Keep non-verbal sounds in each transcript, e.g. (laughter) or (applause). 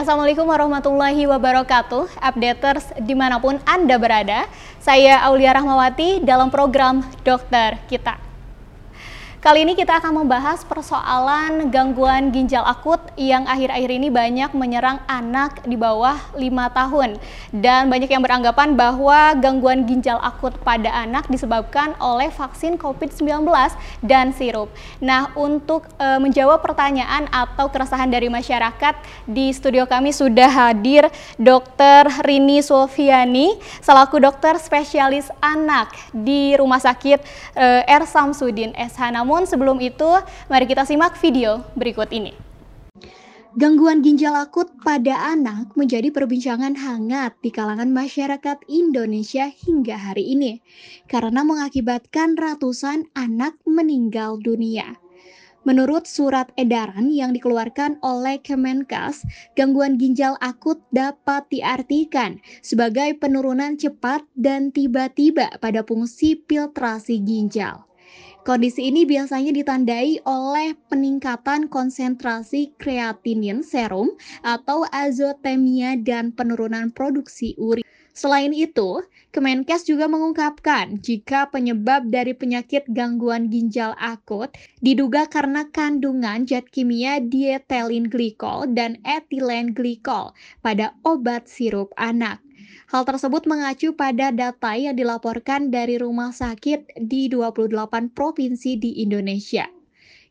Assalamualaikum warahmatullahi wabarakatuh. Updaters di mana pun Anda berada Saya Aulia Rahmawati dalam program Dokter Kita Kali ini kita akan membahas persoalan gangguan ginjal akut yang akhir-akhir ini banyak menyerang anak di bawah 5 tahun. Dan banyak yang beranggapan bahwa gangguan ginjal akut pada anak disebabkan oleh vaksin COVID-19 dan sirup. Nah, untuk e, menjawab pertanyaan atau keresahan dari masyarakat, di studio kami sudah hadir Dr. Rini Sofiani, selaku dokter spesialis anak di Rumah Sakit e, R. Samsudin SH. Namun sebelum itu, mari kita simak video berikut ini. Gangguan ginjal akut pada anak menjadi perbincangan hangat di kalangan masyarakat Indonesia hingga hari ini karena mengakibatkan ratusan anak meninggal dunia. Menurut surat edaran yang dikeluarkan oleh Kemenkes, gangguan ginjal akut dapat diartikan sebagai penurunan cepat dan tiba-tiba pada fungsi filtrasi ginjal. Kondisi ini biasanya ditandai oleh peningkatan konsentrasi kreatinin serum atau azotemia dan penurunan produksi urin. Selain itu, Kemenkes juga mengungkapkan jika penyebab dari penyakit gangguan ginjal akut diduga karena kandungan zat kimia diethylene glikol dan etilen glikol pada obat sirup anak. Hal tersebut mengacu pada data yang dilaporkan dari rumah sakit di 28 provinsi di Indonesia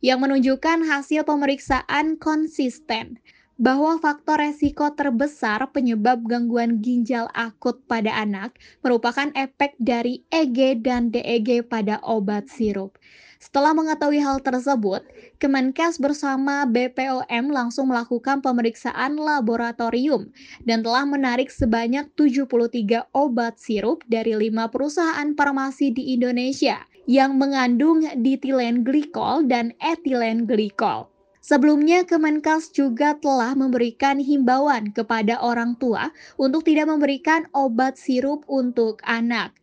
yang menunjukkan hasil pemeriksaan konsisten bahwa faktor resiko terbesar penyebab gangguan ginjal akut pada anak merupakan efek dari EG dan DEG pada obat sirup. Setelah mengetahui hal tersebut, Kemenkes bersama BPOM langsung melakukan pemeriksaan laboratorium dan telah menarik sebanyak 73 obat sirup dari lima perusahaan farmasi di Indonesia yang mengandung ditilen glikol dan etilen glikol. Sebelumnya, Kemenkes juga telah memberikan himbauan kepada orang tua untuk tidak memberikan obat sirup untuk anak.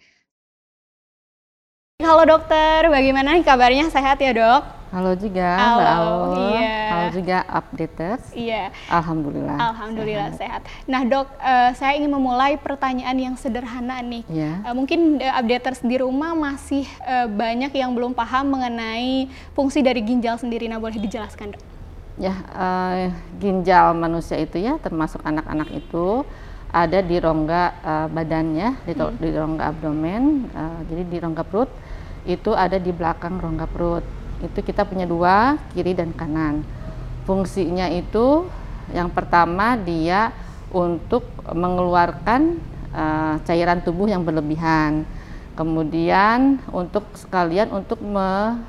Halo dokter, bagaimana kabarnya? Sehat ya dok? Halo juga Halo, Mbak Aul. Iya. Halo juga updaters. Iya. Alhamdulillah. Alhamdulillah sehat. sehat. Nah dok, uh, saya ingin memulai pertanyaan yang sederhana nih. Iya. Uh, mungkin uh, updaters di rumah masih uh, banyak yang belum paham mengenai fungsi dari ginjal sendiri. Nah boleh dijelaskan dok? Ya, uh, ginjal manusia itu ya termasuk anak-anak itu ada di rongga uh, badannya, di, hmm. di rongga abdomen, uh, jadi di rongga perut itu ada di belakang rongga perut. Itu kita punya dua, kiri dan kanan. Fungsinya itu yang pertama dia untuk mengeluarkan uh, cairan tubuh yang berlebihan. Kemudian untuk sekalian untuk me,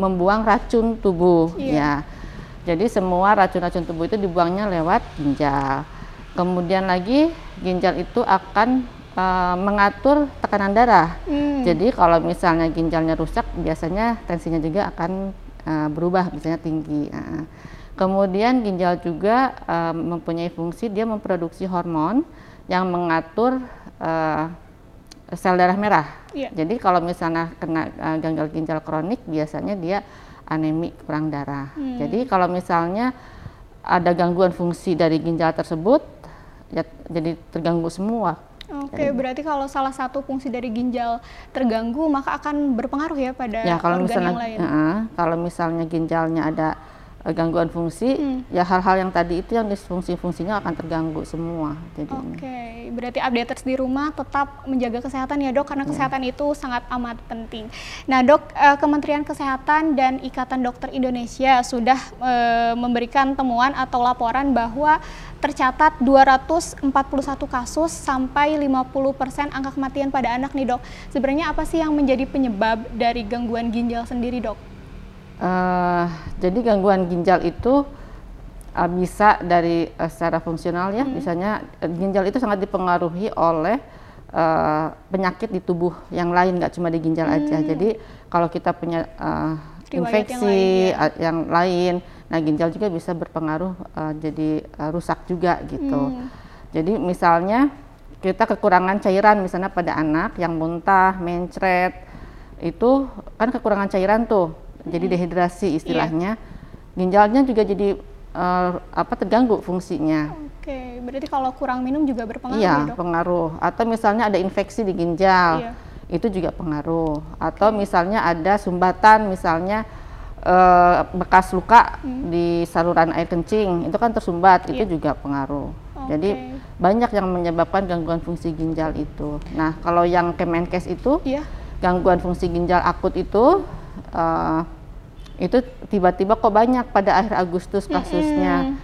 membuang racun tubuh yeah. ya. Jadi semua racun-racun tubuh itu dibuangnya lewat ginjal. Kemudian lagi ginjal itu akan uh, mengatur tekanan darah. Hmm. Jadi kalau misalnya ginjalnya rusak, biasanya tensinya juga akan uh, berubah, misalnya tinggi. Uh, kemudian ginjal juga uh, mempunyai fungsi dia memproduksi hormon yang mengatur uh, sel darah merah. Yeah. Jadi kalau misalnya kena uh, gagal ginjal kronik, biasanya dia anemi kurang darah. Hmm. Jadi kalau misalnya ada gangguan fungsi dari ginjal tersebut, ya, jadi terganggu semua Oke, berarti kalau salah satu fungsi dari ginjal terganggu maka akan berpengaruh ya pada ya kalau organ misalnya yang lain. uh, kalau misalnya ginjalnya ada gangguan fungsi Hmm. ya hal-hal yang tadi itu yang disfungsi-fungsinya akan terganggu semua jadi Oke, berarti updaters di rumah tetap menjaga kesehatan ya dok, karena Iya. kesehatan itu sangat amat penting. Nah dok, eh, Kementerian Kesehatan dan Ikatan Dokter Indonesia sudah eh, memberikan temuan atau laporan bahwa tercatat 241 kasus sampai 50% angka kematian pada anak nih dok. Sebenarnya apa sih yang menjadi penyebab dari gangguan ginjal sendiri dok? Eh, jadi gangguan ginjal itu uh, bisa dari uh, secara fungsional ya, misalnya uh, ginjal itu sangat dipengaruhi oleh uh, penyakit di tubuh yang lain, nggak cuma di ginjal aja. Jadi kalau kita punya uh, Riwayat yang infeksi lain, ya. uh, yang lain, nah ginjal juga bisa berpengaruh uh, jadi uh, rusak juga gitu. Hmm. Jadi misalnya kita kekurangan cairan misalnya pada anak yang muntah, mencret, itu kan kekurangan cairan tuh, jadi dehidrasi istilahnya. Ginjalnya juga jadi eh, apa terganggu fungsinya. Oke, berarti kalau kurang minum juga berpengaruh Iya, ya dok? pengaruh. Atau misalnya ada infeksi di ginjal, Iya. itu juga pengaruh. Atau misalnya ada sumbatan, misalnya eh, bekas luka di saluran air kencing, itu kan tersumbat, itu Hmm. Iya. juga pengaruh. Oke. Jadi banyak yang menyebabkan gangguan fungsi ginjal itu. Nah, kalau yang Kemenkes itu Iya. gangguan fungsi ginjal akut itu eh, itu tiba-tiba kok banyak pada akhir Agustus kasusnya.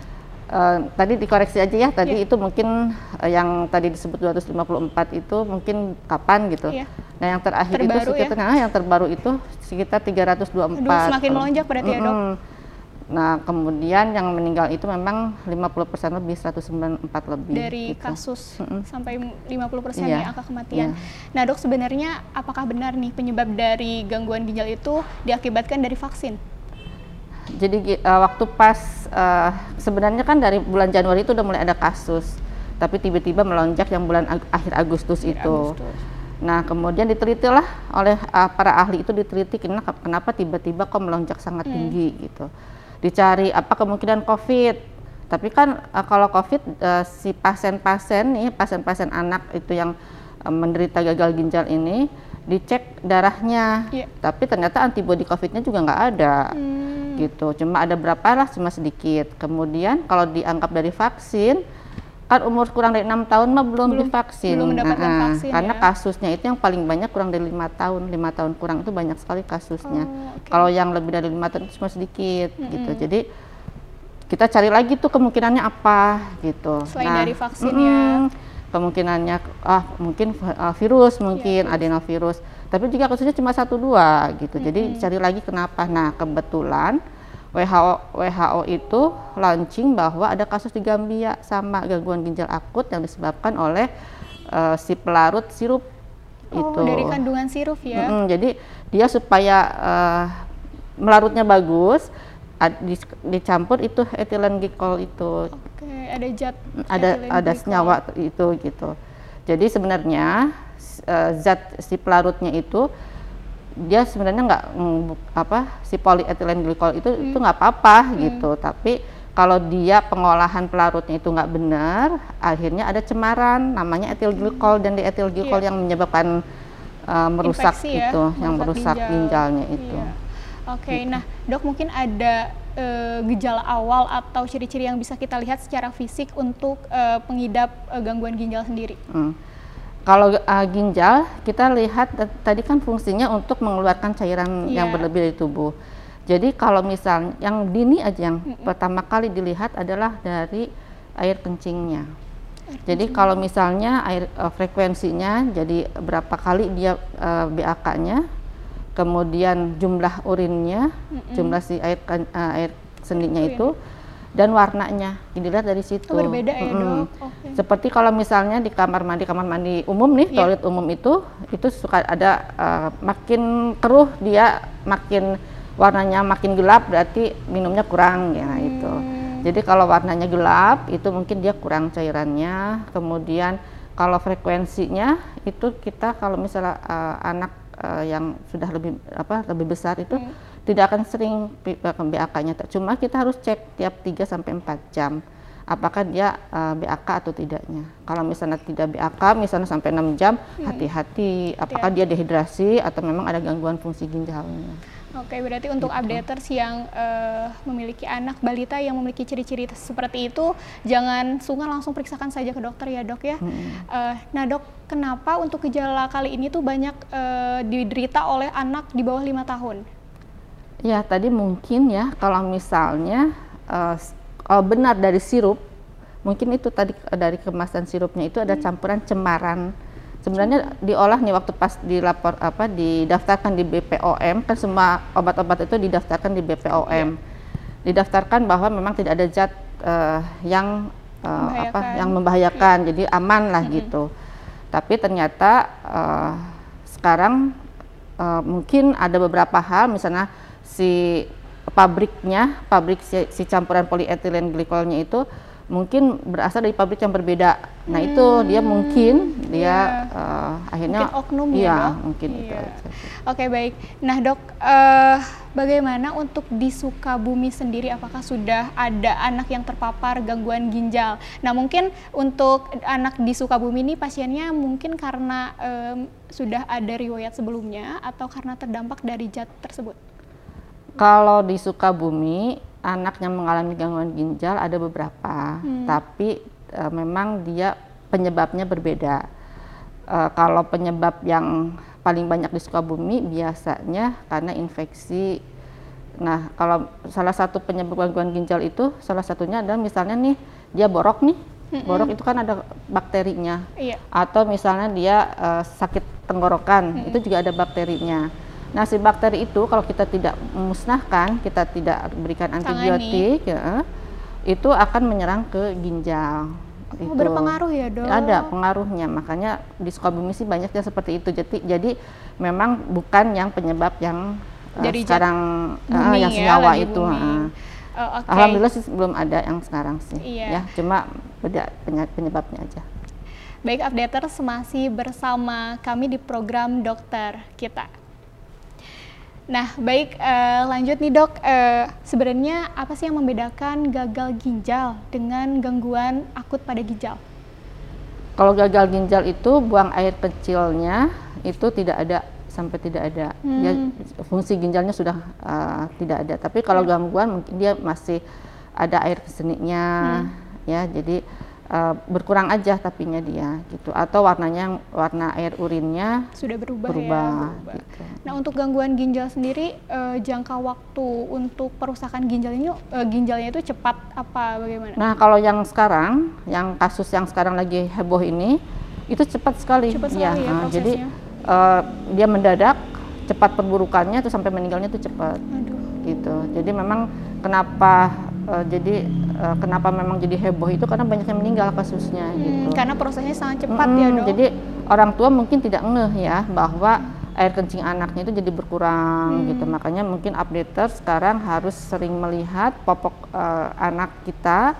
Eh, tadi dikoreksi aja ya, tadi Iya. itu mungkin eh, yang tadi disebut 254 itu mungkin kapan gitu. Iya. Nah, yang terakhir Terbaru itu sekitar nah, yang terbaru itu sekitar 324. Aduh, semakin melonjak berarti ya, Dok? Nah, kemudian yang meninggal itu memang 50% lebih, 194 lebih. dari gitu. kasus Mm-mm. sampai 50% Iya, ya angka kematian. iya. Nah, Dok sebenarnya apakah benar nih penyebab dari gangguan ginjal itu diakibatkan dari vaksin? Jadi eh, waktu pas eh, sebenarnya kan dari bulan Januari itu udah mulai ada kasus, tapi tiba-tiba melonjak yang bulan ag- akhir Agustus Akhir itu. Agustus. Nah kemudian ditelitilah oleh eh, para ahli itu diteliti kenapa, kenapa tiba-tiba kok melonjak sangat tinggi gitu. Dicari apa kemungkinan COVID. Tapi kan eh, kalau COVID eh, si pasien-pasien nih pasien-pasien anak itu yang eh, menderita gagal ginjal ini dicek darahnya, Iya. tapi ternyata antibodi COVID-nya juga nggak ada. Hmm, gitu. Cuma ada berapa lah cuma sedikit. Kemudian kalau dianggap dari vaksin kan umur kurang dari enam tahun mah belum, Belum- divaksin. belum mendapatkan Nah, vaksin karena ya. kasusnya itu yang paling banyak kurang dari lima tahun. Lima tahun kurang itu banyak sekali kasusnya. Oh, oke. kalau yang lebih dari lima tahun itu cuma sedikit gitu. Jadi kita cari lagi tuh kemungkinannya apa gitu. Selain dari vaksin ya. mm-mm, kemungkinannya ah mungkin uh, virus mungkin Iya, adenovirus. Tapi juga kasusnya cuma satu dua gitu. Jadi cari lagi kenapa. Nah kebetulan WHO WHO itu launching bahwa ada kasus di Gambia sama gangguan ginjal akut yang disebabkan oleh uh, si pelarut sirup oh, itu dari kandungan sirup ya. Mm-mm, jadi dia supaya uh, melarutnya bagus ad- dicampur itu etilen glikol itu Oke, ada zat ada ada glycol. senyawa itu gitu. Jadi sebenarnya eh, zat si pelarutnya itu dia sebenarnya nggak mm, apa si polyethylene glycol itu itu nggak apa-apa gitu. Tapi kalau dia pengolahan pelarutnya itu nggak benar, akhirnya ada cemaran namanya etil glikol dan di etil glikol Iya. yang menyebabkan eh, merusak Infeksi ya, itu, yang merusak ginjal. ginjalnya itu. Iya. Oke, nah dok mungkin ada eh, gejala awal atau ciri-ciri yang bisa kita lihat secara fisik untuk eh, pengidap eh, gangguan ginjal sendiri. Hmm. Kalau uh, ginjal, kita lihat tadi kan fungsinya untuk mengeluarkan cairan yang Iya. berlebih dari tubuh. Jadi kalau misalnya yang dini aja yang pertama kali dilihat adalah dari air kencingnya. Jadi kalau misalnya air uh, frekuensinya, jadi berapa kali dia uh, BAK-nya, kemudian jumlah urinnya, jumlah si air uh, air sendinya itu, dan warnanya dilihat dari situ. Oh, berbeda ya Mm-mm. dok. Oke. Seperti kalau misalnya di kamar mandi kamar mandi umum nih, Iya. toilet umum itu itu suka ada eh, makin keruh dia makin warnanya makin gelap berarti minumnya kurang ya nah, itu. Hmm. Jadi kalau warnanya gelap itu mungkin dia kurang cairannya. Kemudian kalau frekuensinya itu kita kalau misalnya eh, anak eh, yang sudah lebih apa lebih besar itu tidak akan sering BAK-nya. Cuma kita harus cek tiap 3 sampai 4 jam. apakah dia uh, BAK atau tidaknya. Kalau misalnya tidak BAK, misalnya sampai 6 jam, hmm. hati-hati hmm. apakah dia dehidrasi atau memang ada gangguan fungsi ginjalnya. Oke, berarti untuk gitu. updaters yang uh, memiliki anak balita yang memiliki ciri-ciri seperti itu, jangan sungkan langsung periksakan saja ke dokter ya dok ya. Hmm. Uh, nah dok, kenapa untuk gejala kali ini tuh banyak uh, diderita oleh anak di bawah lima tahun? Ya, tadi mungkin ya kalau misalnya uh, benar dari sirup, mungkin itu tadi dari kemasan sirupnya itu ada hmm. campuran cemaran sebenarnya diolah nih waktu pas dilapor apa didaftarkan di BPOM kan semua obat-obat itu didaftarkan di BPOM yeah. didaftarkan bahwa memang tidak ada zat uh, yang uh, apa yang membahayakan yeah. jadi aman lah mm -hmm. gitu tapi ternyata uh, sekarang uh, mungkin ada beberapa hal misalnya si pabriknya pabrik si, si campuran polietilen glikolnya itu mungkin berasal dari pabrik yang berbeda. Nah hmm, itu dia mungkin dia yeah. Iya. uh, akhirnya mungkin oknum ya, ya dok? mungkin yeah. itu. Oke okay, baik. Nah dok, uh, bagaimana untuk di Sukabumi sendiri? Apakah sudah ada anak yang terpapar gangguan ginjal? Nah mungkin untuk anak di Sukabumi ini pasiennya mungkin karena um, sudah ada riwayat sebelumnya atau karena terdampak dari zat tersebut? Kalau di Sukabumi anak yang mengalami gangguan ginjal ada beberapa, hmm. tapi uh, memang dia penyebabnya berbeda. Uh, kalau penyebab yang paling banyak di Sukabumi biasanya karena infeksi. Nah, kalau salah satu penyebab gangguan ginjal itu salah satunya adalah misalnya nih dia borok nih, hmm borok itu kan ada bakterinya, iya. atau misalnya dia uh, sakit tenggorokan hmm itu juga ada bakterinya. Nah, si bakteri itu kalau kita tidak memusnahkan, kita tidak berikan antibiotik, ya, itu akan menyerang ke ginjal. Oh, itu. berpengaruh ya dok? Ada pengaruhnya, makanya di Sukabumi sih banyaknya seperti itu. Jadi, jadi memang bukan yang penyebab yang uh, sekarang uh, yang ya, senyawa ya, itu. Uh. Oh, okay. Alhamdulillah sih belum ada yang sekarang sih, iya. ya cuma beda penyebabnya aja. Baik updaters masih bersama kami di program dokter kita. Nah, baik uh, lanjut nih dok. Uh, sebenarnya apa sih yang membedakan gagal ginjal dengan gangguan akut pada ginjal? Kalau gagal ginjal itu buang air kecilnya itu tidak ada sampai tidak ada. Hmm. Dia fungsi ginjalnya sudah uh, tidak ada. Tapi kalau ya. gangguan mungkin dia masih ada air keseninya, hmm. ya. Jadi uh, berkurang aja tapinya dia gitu atau warnanya warna air urinnya sudah berubah, berubah, ya, berubah. Gitu. Nah untuk gangguan ginjal sendiri uh, jangka waktu untuk perusakan ginjal ini uh, ginjalnya itu cepat apa bagaimana? Nah kalau yang sekarang yang kasus yang sekarang lagi heboh ini itu cepat sekali. Cepat ya, sekali ya, ya jadi uh, dia mendadak cepat perburukannya itu sampai meninggalnya itu cepat. Aduh. Gitu. Jadi memang kenapa uh, jadi uh, kenapa memang jadi heboh itu karena banyak yang meninggal kasusnya hmm, gitu. Karena prosesnya sangat cepat hmm, ya dok. Jadi orang tua mungkin tidak ngeh ya bahwa air kencing anaknya itu jadi berkurang hmm. gitu. Makanya mungkin updater sekarang harus sering melihat popok uh, anak kita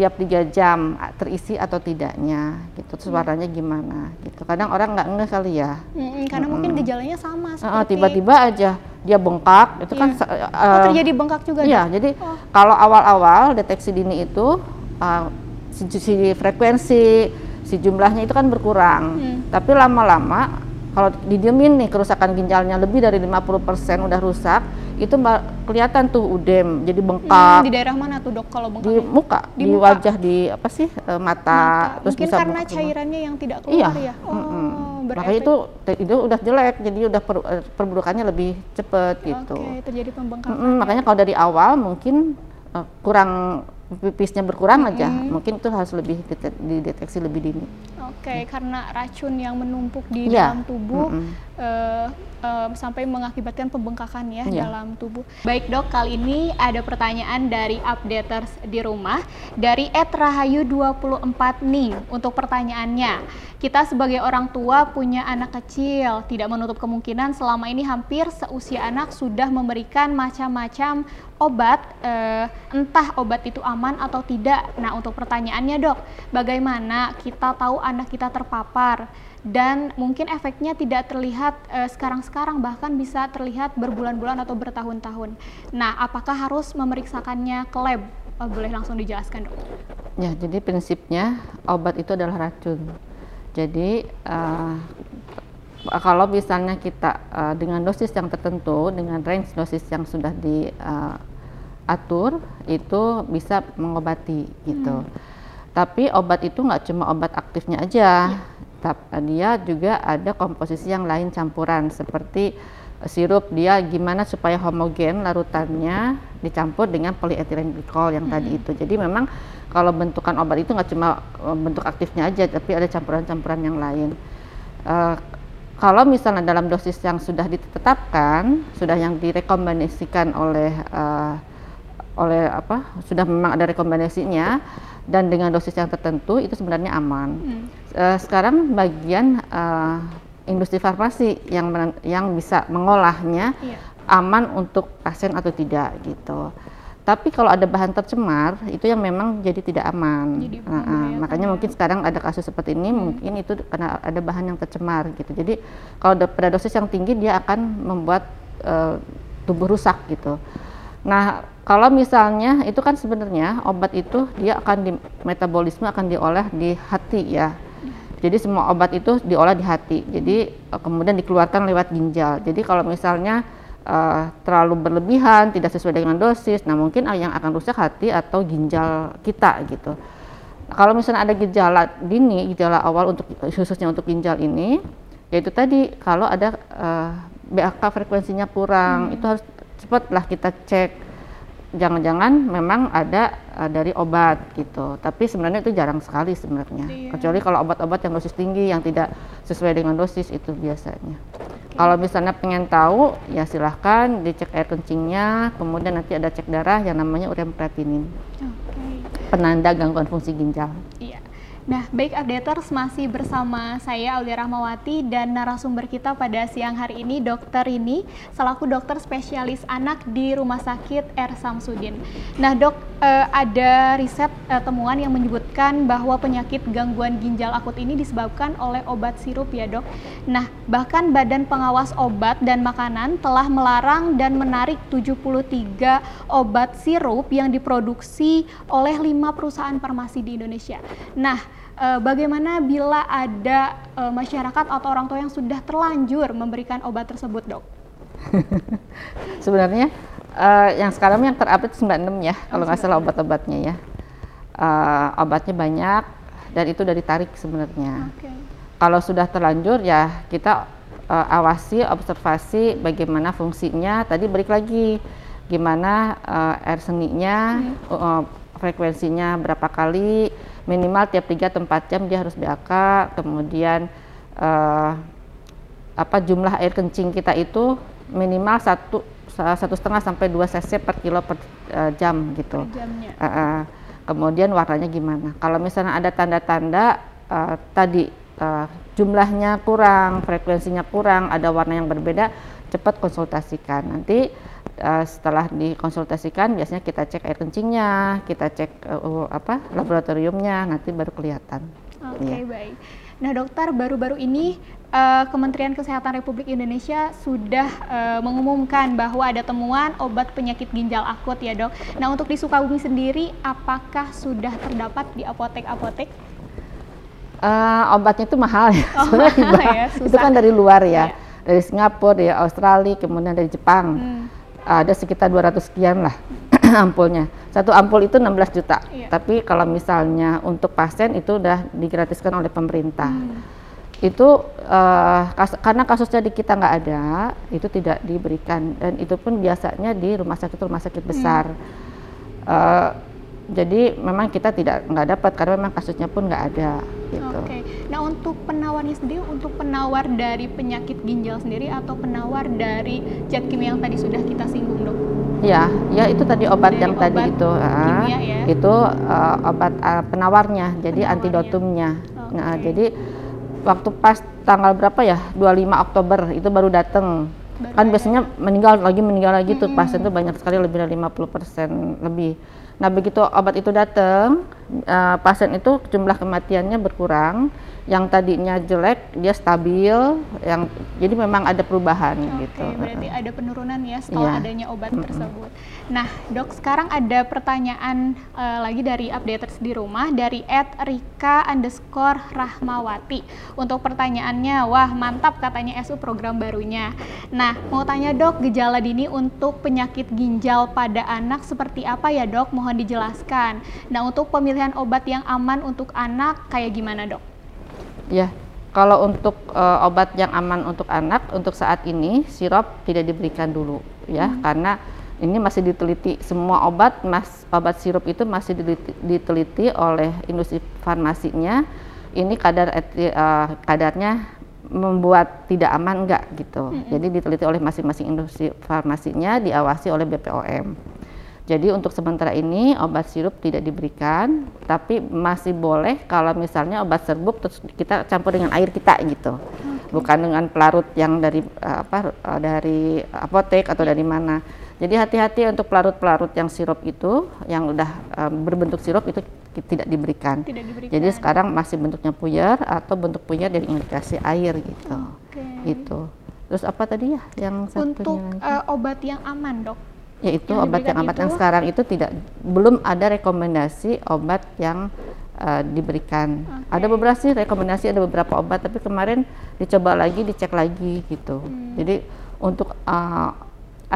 tiap tiga jam terisi atau tidaknya gitu terus hmm. gimana gitu kadang orang nggak ngeh kali ya hmm, karena hmm. mungkin gejalanya sama seperti tiba-tiba aja dia bengkak itu yeah. kan uh, oh, terjadi bengkak juga iya jadi oh. kalau awal-awal deteksi dini itu uh, si, si frekuensi si jumlahnya itu kan berkurang hmm. tapi lama-lama kalau didiemin nih kerusakan ginjalnya lebih dari 50% udah rusak itu kelihatan tuh udem jadi bengkak hmm, di daerah mana tuh dok kalau bengkak di muka di, di muka. wajah di apa sih e, mata, mata. terus mungkin bisa karena cairannya yang tidak keluar iya. ya oh mm -hmm. makanya itu itu udah jelek jadi udah per, e, perburukannya lebih cepet gitu okay, terjadi pembengkakan mm -hmm, makanya kalau dari awal mungkin uh, kurang pipisnya berkurang mm -hmm. aja mungkin itu harus lebih dideteksi lebih dini oke okay, hmm. karena racun yang menumpuk di yeah. dalam tubuh mm -hmm. Uh, um, sampai mengakibatkan pembengkakan ya yeah. dalam tubuh. Baik dok, kali ini ada pertanyaan dari updaters di rumah dari @rahayu24 nih untuk pertanyaannya. Kita sebagai orang tua punya anak kecil, tidak menutup kemungkinan selama ini hampir seusia anak sudah memberikan macam-macam obat, uh, entah obat itu aman atau tidak. Nah untuk pertanyaannya dok, bagaimana kita tahu anak kita terpapar? Dan mungkin efeknya tidak terlihat eh, sekarang-sekarang uh, bahkan bisa terlihat berbulan-bulan atau bertahun-tahun. Nah, apakah harus memeriksakannya ke lab? Oh, boleh langsung dijelaskan dok? Ya, jadi prinsipnya obat itu adalah racun. Jadi uh, kalau misalnya kita uh, dengan dosis yang tertentu, dengan range dosis yang sudah diatur, uh, itu bisa mengobati gitu. Hmm. Tapi obat itu nggak cuma obat aktifnya aja, ya. Dia juga ada komposisi yang lain campuran seperti sirup dia gimana supaya homogen larutannya dicampur dengan polyethylene glycol yang hmm. tadi itu. Jadi memang kalau bentukan obat itu nggak cuma eh, bentuk aktifnya aja, tapi ada campuran-campuran yang lain. Uh, kalau misalnya dalam dosis yang sudah ditetapkan, sudah yang direkomendasikan oleh uh, oleh apa, sudah memang ada rekomendasinya dan dengan dosis yang tertentu itu sebenarnya aman. Hmm. Uh, sekarang bagian uh, industri farmasi yang yang bisa mengolahnya iya. aman untuk pasien atau tidak gitu. Tapi kalau ada bahan tercemar itu yang memang jadi tidak aman. Jadi nah, uh, makanya ya. mungkin sekarang ada kasus seperti ini hmm. mungkin itu karena ada bahan yang tercemar gitu. Jadi kalau pada dosis yang tinggi dia akan membuat uh, tubuh rusak gitu. Nah, kalau misalnya itu kan sebenarnya obat itu dia akan di metabolisme akan diolah di hati ya jadi semua obat itu diolah di hati. Jadi uh, kemudian dikeluarkan lewat ginjal. Jadi kalau misalnya uh, terlalu berlebihan, tidak sesuai dengan dosis, nah mungkin yang akan rusak hati atau ginjal kita gitu. Kalau misalnya ada gejala dini, gejala awal untuk khususnya untuk ginjal ini, yaitu tadi kalau ada uh, BAK frekuensinya kurang, hmm. itu harus cepatlah kita cek jangan-jangan memang ada uh, dari obat gitu. Tapi sebenarnya itu jarang sekali sebenarnya. Iya. Kecuali kalau obat-obat yang dosis tinggi yang tidak sesuai dengan dosis itu biasanya. Okay. Kalau misalnya pengen tahu ya silahkan dicek air kencingnya, kemudian nanti ada cek darah yang namanya ureum creatinine. Okay. Penanda gangguan fungsi ginjal. Nah, baik updaters masih bersama saya Aulia Rahmawati dan narasumber kita pada siang hari ini Dokter ini selaku dokter spesialis anak di Rumah Sakit R Samsudin. Nah, Dok, eh, ada riset eh, temuan yang menyebutkan bahwa penyakit gangguan ginjal akut ini disebabkan oleh obat sirup ya, Dok. Nah, bahkan Badan Pengawas Obat dan Makanan telah melarang dan menarik 73 obat sirup yang diproduksi oleh lima perusahaan farmasi di Indonesia. Nah, uh, bagaimana bila ada uh, masyarakat atau orang tua yang sudah terlanjur memberikan obat tersebut, dok? (laughs) Sebenarnya uh, yang sekarang yang terupdate 96 ya, kalau nggak salah obat-obatnya ya. Uh, obatnya banyak dan itu dari tarik sebenarnya. Okay. Kalau sudah terlanjur ya kita uh, awasi, observasi bagaimana fungsinya. Tadi balik lagi gimana uh, air seninya, hmm. uh, frekuensinya berapa kali, minimal tiap 3 atau 4 jam dia harus BAK kemudian uh, apa jumlah air kencing kita itu minimal satu satu setengah sampai dua cc per kilo per uh, jam gitu. Uh, uh, kemudian warnanya gimana? Kalau misalnya ada tanda-tanda uh, tadi uh, jumlahnya kurang, frekuensinya kurang, ada warna yang berbeda, cepat konsultasikan. Nanti uh, setelah dikonsultasikan biasanya kita cek air kencingnya, kita cek uh, apa laboratoriumnya, nanti baru kelihatan. Oke okay, ya. baik. Nah dokter baru-baru ini uh, Kementerian Kesehatan Republik Indonesia sudah uh, mengumumkan bahwa ada temuan obat penyakit ginjal akut ya dok. Nah untuk di Sukabumi sendiri apakah sudah terdapat di apotek-apotek? Uh, obatnya itu mahal ya, oh, ya itu kan dari luar ya, ya. dari Singapura, dari Australia, kemudian dari Jepang. Hmm ada sekitar 200 sekian lah (clears throat) ampulnya. Satu ampul itu 16 juta. Iya. Tapi kalau misalnya untuk pasien itu udah digratiskan oleh pemerintah. Hmm. Itu uh, kas karena kasusnya di kita nggak ada, itu tidak diberikan dan itu pun biasanya di rumah sakit rumah sakit besar. Hmm. Uh, jadi memang kita tidak nggak dapat karena memang kasusnya pun nggak ada gitu. Oke. Okay. Nah untuk penawarnya sendiri untuk penawar dari penyakit ginjal sendiri atau penawar dari zat kimia yang tadi sudah kita singgung dok? Ya, ya itu tadi obat dari yang obat tadi itu, kimia, uh, ya? itu uh, obat uh, penawarnya, jadi penawarnya. antidotumnya. Okay. Nah jadi waktu pas tanggal berapa ya 25 Oktober itu baru datang kan biasanya meninggal lagi meninggal lagi hmm. tuh pasien tuh banyak sekali lebih dari 50% lebih Nah begitu obat itu datang, uh, pasien itu jumlah kematiannya berkurang yang tadinya jelek dia stabil yang jadi memang ada perubahan okay, gitu. berarti ada penurunan ya setelah yeah. adanya obat mm -hmm. tersebut. Nah dok sekarang ada pertanyaan uh, lagi dari updaters di rumah dari Ed Rika underscore Rahmawati. Untuk pertanyaannya wah mantap katanya SU program barunya. Nah mau tanya dok gejala dini untuk penyakit ginjal pada anak seperti apa ya dok? Mohon dijelaskan. Nah untuk pemilihan obat yang aman untuk anak kayak gimana dok Ya, kalau untuk uh, obat yang aman untuk anak untuk saat ini sirup tidak diberikan dulu ya hmm. karena ini masih diteliti semua obat mas obat sirup itu masih diteliti, diteliti oleh industri farmasinya ini kadar uh, kadarnya membuat tidak aman enggak gitu. Hmm. Jadi diteliti oleh masing-masing industri farmasinya diawasi oleh BPOM. Jadi untuk sementara ini obat sirup tidak diberikan, tapi masih boleh kalau misalnya obat serbuk terus kita campur dengan air kita gitu. Okay. Bukan dengan pelarut yang dari apa dari apotek atau dari mana. Jadi hati-hati untuk pelarut-pelarut yang sirup itu yang udah um, berbentuk sirup itu tidak diberikan. tidak diberikan. Jadi sekarang masih bentuknya puyer atau bentuk puyer dari indikasi air gitu. Okay. Itu. Terus apa tadi ya yang satunya Untuk uh, obat yang aman, Dok yaitu yang obat yang obat yang sekarang itu tidak belum ada rekomendasi obat yang uh, diberikan. Okay. Ada beberapa sih rekomendasi ada beberapa obat tapi kemarin dicoba lagi dicek lagi gitu. Hmm. Jadi untuk uh,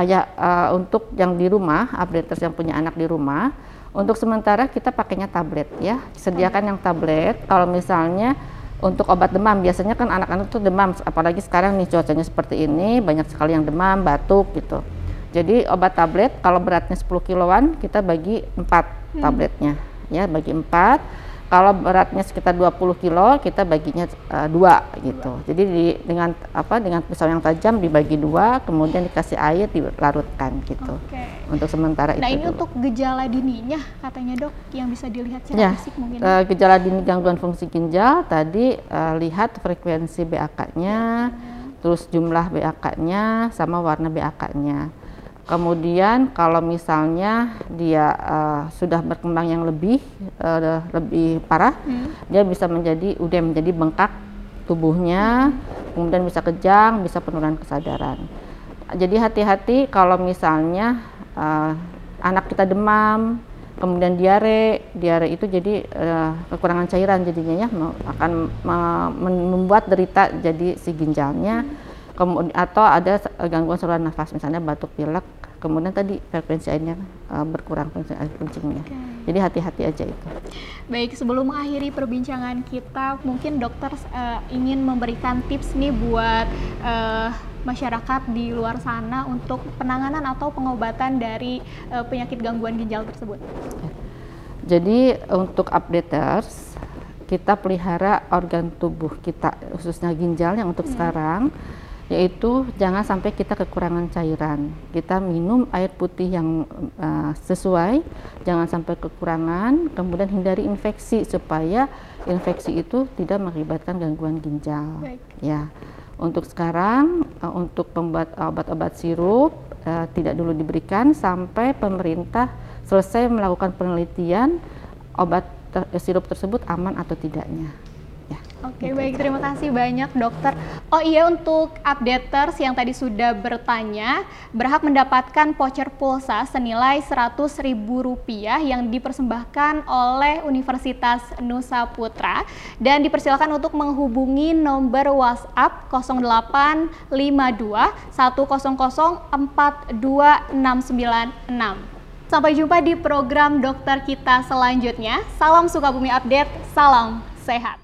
ayah uh, untuk yang di rumah updaters yang punya anak di rumah untuk sementara kita pakainya tablet ya. Sediakan yang tablet kalau misalnya untuk obat demam biasanya kan anak-anak tuh demam apalagi sekarang nih cuacanya seperti ini banyak sekali yang demam, batuk gitu jadi obat tablet kalau beratnya 10 kiloan kita bagi 4 hmm. tabletnya ya bagi 4. Kalau beratnya sekitar 20 kilo kita baginya uh, dua gitu. Jadi di, dengan apa dengan pisau yang tajam dibagi dua, kemudian dikasih air dilarutkan gitu. Okay. Untuk sementara nah, itu. Nah ini dulu. untuk gejala dininya katanya dok yang bisa dilihat secara ya, fisik mungkin. Uh, gejala dini gangguan fungsi ginjal tadi uh, lihat frekuensi BAK-nya, ya, terus jumlah BAK-nya sama warna BAK-nya Kemudian kalau misalnya dia uh, sudah berkembang yang lebih uh, lebih parah, hmm. dia bisa menjadi udah menjadi bengkak tubuhnya, hmm. kemudian bisa kejang, bisa penurunan kesadaran. Jadi hati-hati kalau misalnya uh, anak kita demam, kemudian diare, diare itu jadi uh, kekurangan cairan jadinya ya akan membuat derita jadi si ginjalnya. Hmm kemudian atau ada gangguan saluran nafas misalnya batuk pilek kemudian tadi frekuensi airnya uh, berkurang frekuensi air kencingnya okay. jadi hati-hati aja itu baik sebelum mengakhiri perbincangan kita mungkin dokter uh, ingin memberikan tips nih buat uh, masyarakat di luar sana untuk penanganan atau pengobatan dari uh, penyakit gangguan ginjal tersebut jadi untuk updaters kita pelihara organ tubuh kita khususnya ginjal yang untuk hmm. sekarang yaitu jangan sampai kita kekurangan cairan. Kita minum air putih yang uh, sesuai, jangan sampai kekurangan, kemudian hindari infeksi supaya infeksi itu tidak mengakibatkan gangguan ginjal. Baik. Ya. Untuk sekarang uh, untuk pembuat obat-obat sirup uh, tidak dulu diberikan sampai pemerintah selesai melakukan penelitian obat ter sirup tersebut aman atau tidaknya. Oke, okay, baik. Terima kasih banyak, dokter. Oh iya, untuk updaters yang tadi sudah bertanya, berhak mendapatkan voucher pulsa senilai Rp100.000 yang dipersembahkan oleh Universitas Nusa Putra dan dipersilakan untuk menghubungi nomor WhatsApp 0852 100 42696. Sampai jumpa di program dokter kita selanjutnya. Salam Sukabumi Update, salam sehat.